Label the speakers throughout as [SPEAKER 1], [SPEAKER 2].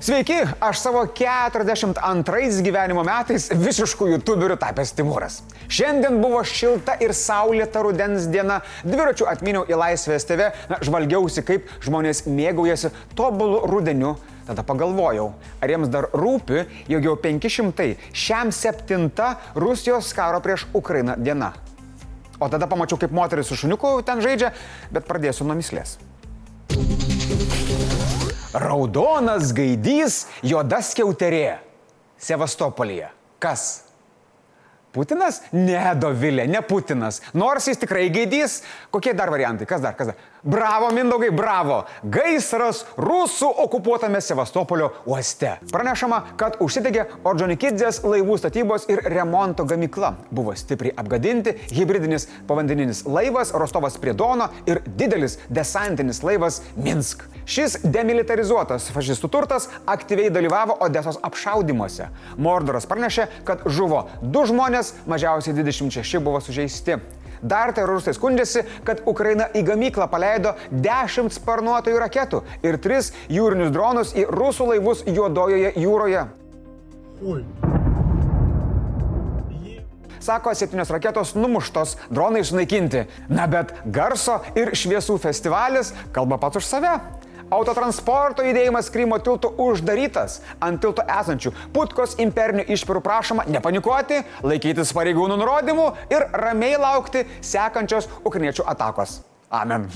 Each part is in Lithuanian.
[SPEAKER 1] Sveiki, aš savo 42 gyvenimo metais visiškų youtuberių tapęs Timūras. Šiandien buvo šilta ir saulėta rudens diena, dviračių atminiau į Laisvės TV, na, žvalgiausi, kaip žmonės mėgaujasi tobulų rudeniu. Tada pagalvojau, ar jiems dar rūpi, jog jau 500 šiam septinta Rusijos karo prieš Ukrainą diena. O tada pamačiau, kaip moteris su šuniuku ten žaidžia, bet pradėsiu nuo mislės. Raudonas gaidys, juoda skiauterė. Sevastopolyje. Kas? Putinas? Ne, Dovilė, ne Putinas. Nors jis tikrai gaidys. Kokie dar variantai? Kas dar? Kas dar? Bravo, Mindaugai, bravo. Gaisras rusų okupuotame Sevastopolio uoste. Pranešama, kad užsidegė Ordžonikidzės laivų statybos ir remonto gamykla. Buvo stipriai apgadinti hybridinis povandeninis laivas Rostovas prie Dono ir didelis desantinis laivas Minsk. Šis demilitarizuotas fašistų turtas aktyviai dalyvavo Odesos apšaudimuose. Mordoras pranešė, kad žuvo du žmonės, mažiausiai 26 buvo sužeisti. Dar teroristai skundėsi, kad Ukraina į gamyklą paleido 10 sparnuotojų raketų ir 3 jūrinius dronus į rusų laivus Juodojoje jūroje. Ui. Sako, septynios raketos numuštos, dronai sunaikinti. Na bet garso ir šviesų festivalis kalba pats už save. Autotransporto judėjimas Krymo tiltų uždarytas. Ant tilto esančių Putkos imperinių išpirų prašoma nepanikuoti, laikytis pareigūnų nurodymų ir ramiai laukti sekančios ukriniečių atakos. Amen.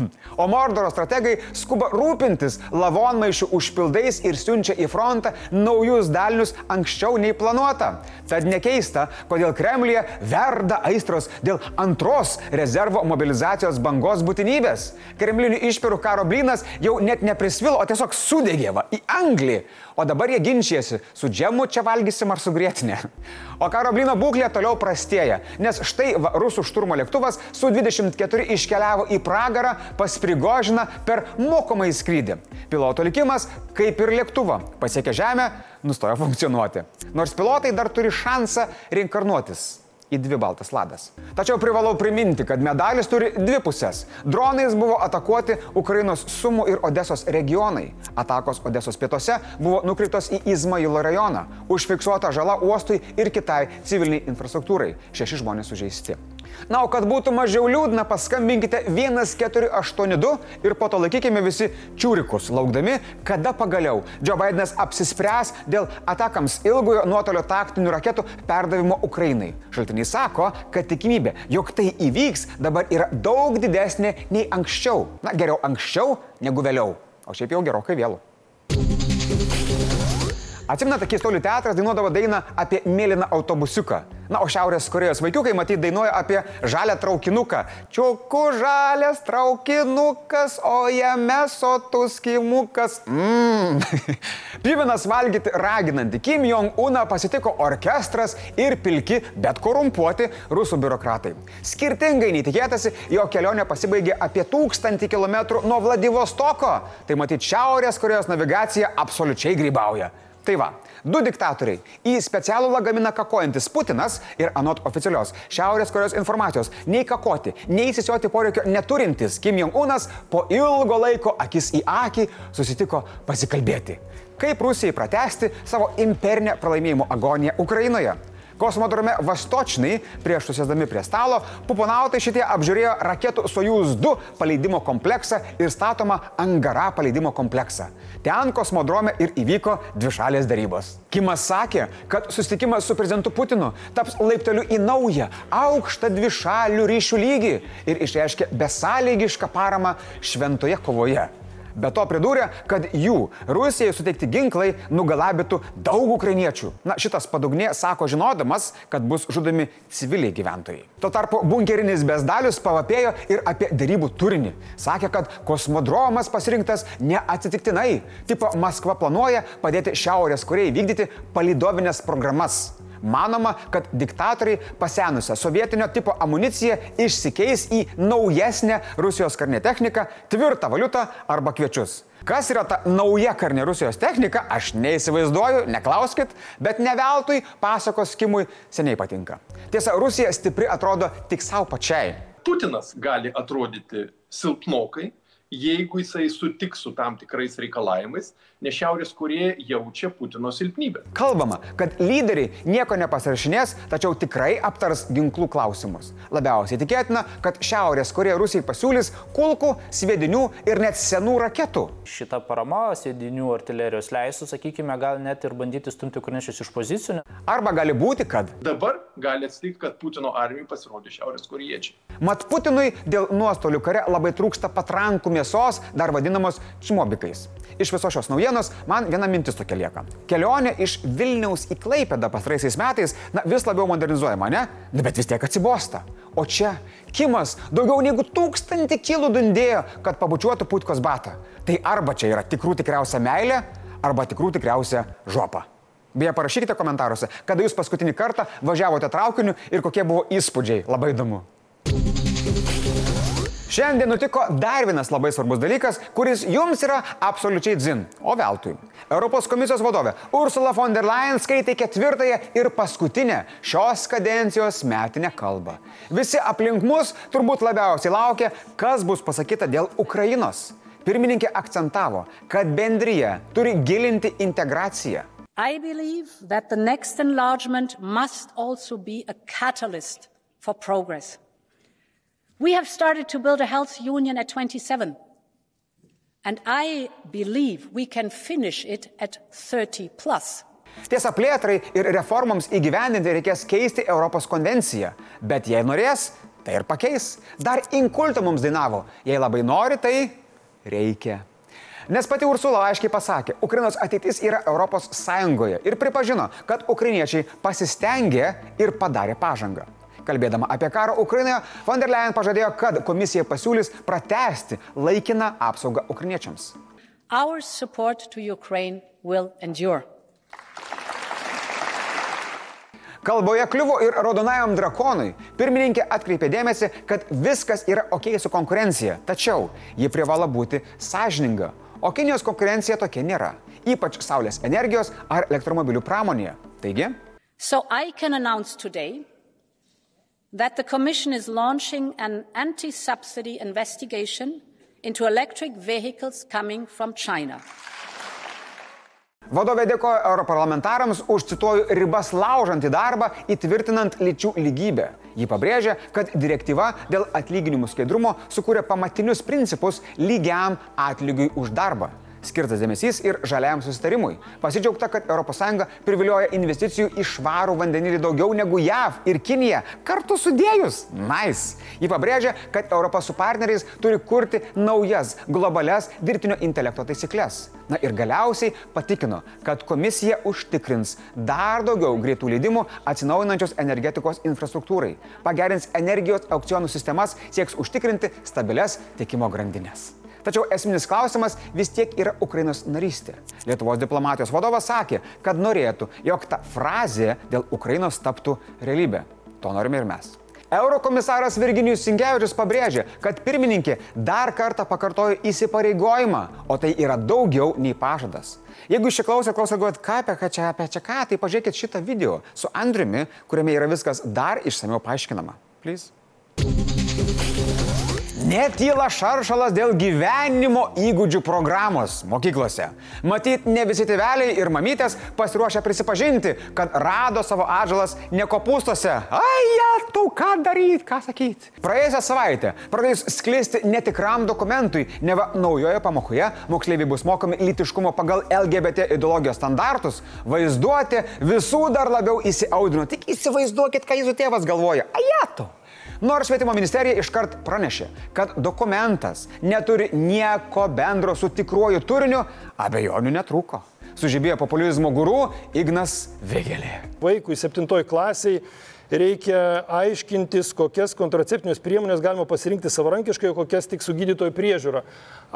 [SPEAKER 1] O Mordoro strategai skuba rūpintis lavonmaišių užpildais ir siunčia į frontą naujus dalinius anksčiau nei planuota. Tad nekeista, kodėl Kremlėje verda aistros dėl antros rezervo mobilizacijos bangos būtinybės. Kremlinių išpirų karo blynas jau net neprisvilo, o tiesiog sudegėva į Angliją. O dabar jie ginčijasi, su džemu čia valgysim ar su grėtinė. O karo blyno būklė toliau prastėja, nes štai va, rusų šturmo lėktuvas su 24 iškeliavo į pragarą pas Prigožiną per mokomąjį skrydį. Piloto likimas, kaip ir lėktuvo, pasiekė žemę, nustojo funkcionuoti. Nors pilotai dar turi šansą reinkarnuotis į dvi baltas ladas. Tačiau privalau priminti, kad medalis turi dvi pusės. Dronais buvo atakuoti Ukrainos Sumų ir Odesos regionai. Atakos Odesos pietuose buvo nukreiptos į Izmailo rajoną. Užfiksuota žala uostui ir kitai civiliniai infrastruktūrai. Šeši žmonės sužeisti. Na, o kad būtų mažiau liūdna, paskambinkite 1482 ir po to laikykime visi čiūrikus, laukdami, kada pagaliau Joe Bidenas apsispręs dėl atakams ilgojo nuotolio taktinių raketų perdavimo Ukrainai. Šaltiniai sako, kad tikimybė, jog tai įvyks, dabar yra daug didesnė nei anksčiau. Na, geriau anksčiau negu vėliau. O šiaip jau gerokai vėlų. Atsimena, keistuolių teatras dainuodavo dainą apie mėlyną autobusiuką. Na, o Šiaurės Korejos vaikiukai, matyt, dainuoja apie žalę traukinuką. Čiuku žalės traukinukas, o jame sotus kimukas. Mmm. Pivinas valgyti raginantį. Kim Jong-uną pasitiko orkestras ir pilki, bet korumpuoti rusų biurokratai. Skirtingai nei tikėtasi, jo kelionė pasibaigė apie tūkstantį kilometrų nuo Vladivostoko. Tai matyt, Šiaurės Korejos navigacija absoliučiai grybauja. Tai va, du diktatoriai į specialų lagaminą kakojantis Putinas ir anot oficialios Šiaurės Korejos informacijos nei kakoti, nei įsisioti poreikio neturintis Kim Jong-unas po ilgo laiko akis į akį susitiko pasikalbėti. Kaip Rusijai pratesti savo imperinę pralaimėjimo agoniją Ukrainoje? Kosmodrome Vastočnai, prieš susėsdami prie stalo, puponautai šitie apžiūrėjo raketų Sojuz 2 paleidimo kompleksą ir statomą Angara paleidimo kompleksą. Ten kosmodrome ir įvyko dvišalės darybos. Kimas sakė, kad susitikimas su prezidentu Putinu taps laipteliu į naują, aukštą dvišalių ryšių lygį ir išreiškė besąlygišką paramą šventoje kovoje. Be to pridūrė, kad jų Rusijai suteikti ginklai nugalabytų daug ukrainiečių. Na, šitas padugnė sako žinodamas, kad bus žudomi civiliai gyventojai. Tuo tarpu bunkerinis bezdalius pavapėjo ir apie darybų turinį. Sakė, kad kosmodromas pasirinktas neatsitiktinai. Tipo Maskva planuoja padėti Šiaurės Korejai vykdyti palidovinės programas. Manoma, kad diktatoriai pasenusią sovietinio tipo amuniciją išsikeis į naujesnę Rusijos karinę techniką, tvirtą valiutą arba kviečius. Kas yra ta nauja karinė Rusijos technika, aš neįsivaizduoju, neklauskit, bet ne veltui pasakos Kimui seniai patinka. Tiesa, Rusija stipri atrodo tik savo pačiai.
[SPEAKER 2] Putinas gali atrodyti silpnokai jeigu jisai sutiks su tam tikrais reikalavimais, nes Šiaurės Korėja jaučia Putino silpnybę.
[SPEAKER 1] Kalbama, kad lyderiai nieko nepasirašinės, tačiau tikrai aptars ginklų klausimus. Labiausiai tikėtina, kad Šiaurės Korėja Rusijai pasiūlys kulkų, sviedinių ir net senų raketų.
[SPEAKER 3] Šita parama sviedinių artilerijos leisų, sakykime, gal net ir bandyti stumti ukrainiečius iš pozicijų.
[SPEAKER 1] Arba gali būti, kad
[SPEAKER 2] Dabar gali atsitikti, kad Putino armijai pasirodė Šiaurės Korejiečiai.
[SPEAKER 1] Mat Putinui dėl nuostolių kare labai trūksta patrankų mėsos, dar vadinamos čmobikais. Iš visos šios naujienos man viena mintis tokia lieka. Kelionė iš Vilniaus į Klaipėdą pastaraisiais metais na, vis labiau modernizuojama, ne? Na, bet vis tiek atsibosta. O čia Kimas daugiau negu tūkstantį kilų dundėjo, kad pabučiuotų putkos batą. Tai arba čia yra tikrų tikriausia meilė, arba tikrų tikriausia žopa. Beje, parašykite komentaruose, kada jūs paskutinį kartą važiavote traukiniu ir kokie buvo įspūdžiai. Labai įdomu. Šiandien nutiko dar vienas labai svarbus dalykas, kuris jums yra absoliučiai dzin, o veltui. Europos komisijos vadovė Ursula von der Leyen skaitė ketvirtąją ir paskutinę šios kadencijos metinę kalbą. Visi aplink mus turbūt labiausiai laukia, kas bus pasakyta dėl Ukrainos. Pirmininkė akcentavo, kad bendryje turi gilinti integraciją.
[SPEAKER 4] I believe that the next enlargement must also be a catalyst for progress. We have started to build a health union at 27. And I believe we can finish it at 30 plus.
[SPEAKER 1] Tiesa, plėtrai ir reformoms įgyvendinti reikės keisti Europos konvenciją, bet jei norės, tai ir pakeis. Dar inkulto mums dainavo, jei labai nori, tai reikia. Nes pati Ursula aiškiai pasakė, Ukrainos ateitis yra Europos Sąjungoje ir pripažino, kad ukrainiečiai pasistengė ir padarė pažangą. Kalbėdama apie karą Ukrainoje, von der Leyen pažadėjo, kad komisija pasiūlys pratesti laikiną apsaugą ukrainiečiams.
[SPEAKER 4] Our support to Ukraine will endure.
[SPEAKER 1] Kalboje kliuvo ir raudonajam drakonui. Pirmininkė atkreipė dėmesį, kad viskas yra ok su konkurencija, tačiau ji privalo būti sąžininga. O Kinijos konkurencija tokia nėra, ypač saulės energijos ar elektromobilių pramonėje. Taigi,
[SPEAKER 4] So I can announce today that the Commission is launching an anti subsidy investigation into electric vehicles coming from China.
[SPEAKER 1] Vadovė dėkoja europarlamentarams už, cituoju, ribas laužantį darbą įtvirtinant lyčių lygybę. Ji pabrėžia, kad direktyva dėl atlyginimų skaidrumo sukūrė pamatinius principus lygiam atlygiui už darbą. Skirtas dėmesys ir žaliajam susitarimui. Pasidžiaugta, kad ES privilioja investicijų į švarų vandenilį daugiau negu JAV ir Kinija kartu sudėjus. Nice. Ji pabrėžia, kad Europa su partneriais turi kurti naujas globales dirbtinio intelekto taisyklės. Na ir galiausiai patikino, kad komisija užtikrins dar daugiau greitų leidimų atsinaujinančios energetikos infrastruktūrai, pagerins energijos aukcionų sistemas, sieks užtikrinti stabilias tiekimo grandinės. Tačiau esminis klausimas vis tiek yra Ukrainos narystė. Lietuvos diplomatijos vadovas sakė, kad norėtų, jog ta frazė dėl Ukrainos taptų realybė. To norime ir mes. Eurokomisaras Virginijus Sinkevičius pabrėžė, kad pirmininkė dar kartą pakartojo įsipareigojimą, o tai yra daugiau nei pažadas. Jeigu iš čia klausėt, klausėt, galvojat, ką apie, ką čia, apie čia ką, tai pažiūrėkit šitą video su Andriumi, kuriame yra viskas dar išsameu paaiškinama. Please. Netyla šaršalas dėl gyvenimo įgūdžių programos mokyklose. Matyt, ne visi tėveliai ir mamytės pasiruošę prisipažinti, kad rado savo atžalas ne kopūstuose. Ai, ja, tu ką daryti, ką sakyti. Praėjusią savaitę pradėjus sklisti netikram dokumentui, neva naujoje pamokoje moksleiviai bus mokomi lytiškumo pagal LGBT ideologijos standartus, vaizduoti visų dar labiau įsiaudrino. Tik įsivaizduokit, ką jūsų tėvas galvoja. Ajato. Nors švietimo ministerija iškart pranešė, kad dokumentas neturi nieko bendro su tikruoju turiniu, abejonių netrūko. Sužibėjo populizmo guru Ignas Vėgelė.
[SPEAKER 5] Vaikui septintoj klasiai reikia aiškintis, kokias kontraceptinės priemonės galima pasirinkti savarankiškai, o kokias tik su gydytojo priežiūra.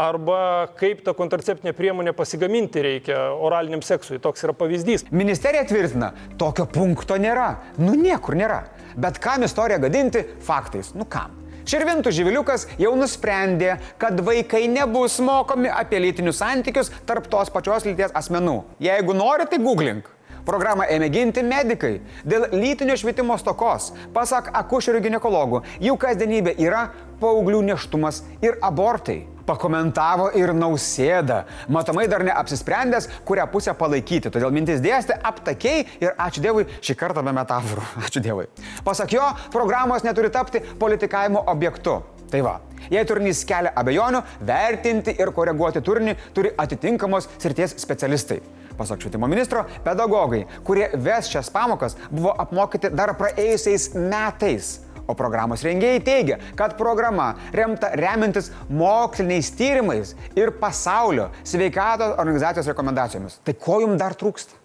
[SPEAKER 5] Arba kaip tą kontraceptinę priemonę pasigaminti reikia oraliniam seksui. Toks yra pavyzdys.
[SPEAKER 1] Ministerija tvirtina, tokio punkto nėra. Nu niekur nėra. Bet kam istoriją gadinti faktais? Nu kam? Širvintų živiliukas jau nusprendė, kad vaikai nebus mokomi apie lytinius santykius tarp tos pačios lyties asmenų. Jeigu nori, tai googlink. Programą ėmė ginti medikai dėl lytinio švietimo stokos. Pasak akušerių gynekologų, jų kasdienybė yra paauglių neštumas ir abortai. Pakomentavo ir nausėda. Matomai dar neapsisprendęs, kurią pusę palaikyti. Todėl mintis dėstė aptakiai ir ačiū Dievui šį kartą be metaforų. Ačiū Dievui. Pasak jo, programos neturi tapti politikavimo objektu. Tai va, jei turinys kelia abejonių, vertinti ir koreguoti turinį turi atitinkamos srities specialistai. Pasak švietimo ministro, pedagogai, kurie ves šias pamokas, buvo apmokyti dar praėjusiais metais. O programos rengėjai teigia, kad programa remta remintis moksliniais tyrimais ir pasaulio sveikatos organizacijos rekomendacijomis. Tai ko jums dar trūksta?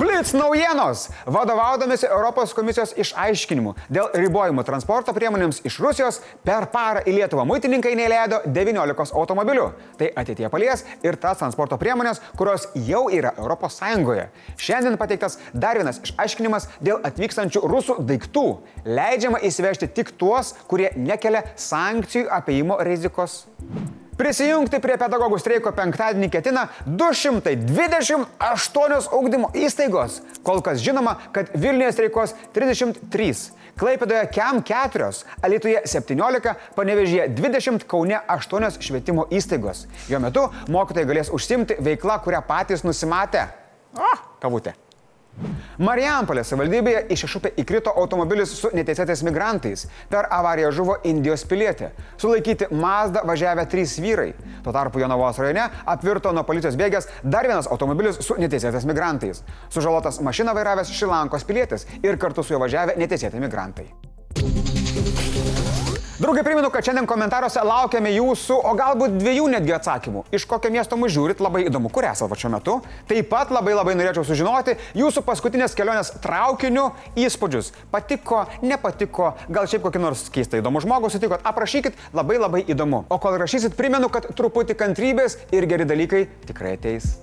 [SPEAKER 1] Blitz naujienos. Vadovaudomisi Europos komisijos išaiškinimu dėl ribojimų transporto priemonėms iš Rusijos per parą į Lietuvą muitininkai neleido 19 automobilių. Tai ateitie palies ir tas transporto priemonės, kurios jau yra ES. Šiandien pateiktas dar vienas išaiškinimas dėl atvykstančių rusų daiktų. Leidžiama įsivežti tik tuos, kurie nekelia sankcijų apėjimo rizikos. Prisijungti prie pedagogų streiko penktadienį ketina 228 ugdymo įstaigos. Kol kas žinoma, kad Vilniuje streikos 33, Klaipėdoje KEM 4, Alitoje 17, Panevežyje 20, Kaune 8 švietimo įstaigos. Jo metu mokytojai galės užsimti veiklą, kurią patys nusimatė. O, kavutė. Marijampolės savivaldybėje iš iššūpė įkrito automobilis su neteisėtais migrantais. Per avariją žuvo Indijos pilietė. Sulaikyti Mazda važiavę trys vyrai. Tuo tarpu Jonavos rajone apvirto nuo policijos bėgęs dar vienas automobilis su neteisėtais migrantais. Sužalotas mašiną vairavęs Šilankos pilietis ir kartu su juo važiavę neteisėti migrantai. Draugai, primenu, kad šiandien komentaruose laukiame jūsų, o galbūt dviejų netgi atsakymų. Iš kokio miesto mus žiūrit, labai įdomu, kur esate šiuo metu. Taip pat labai labai norėčiau sužinoti jūsų paskutinės kelionės traukiniu įspūdžius. Patiko, nepatiko, gal šiaip kokį nors keistą įdomų žmogų sutikot, aprašykit, labai labai įdomu. O kol rašysit, primenu, kad truputį kantrybės ir geri dalykai tikrai ateis.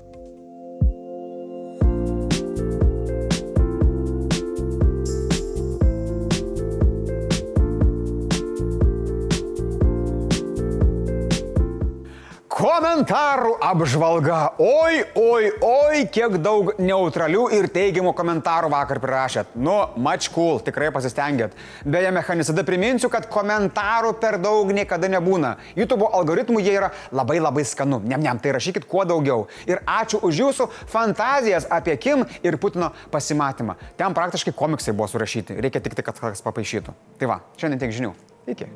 [SPEAKER 1] Komentarų apžvalga. Oi, oi, oi, kiek daug neutralių ir teigiamų komentarų vakar prirašėt. Nu, much cool, tikrai pasistengėt. Beje, mechanisada priminsiu, kad komentarų per daug niekada nebūna. YouTube algoritmų jie yra labai labai skanu. Nem, nem, tai rašykit kuo daugiau. Ir ačiū už jūsų fantazijas apie Kim ir Putino pasimatymą. Ten praktiškai komiksai buvo surašyti. Reikia tik tai, kad kažkas papaišytų. Tai va, šiandien tiek žinių. Iki.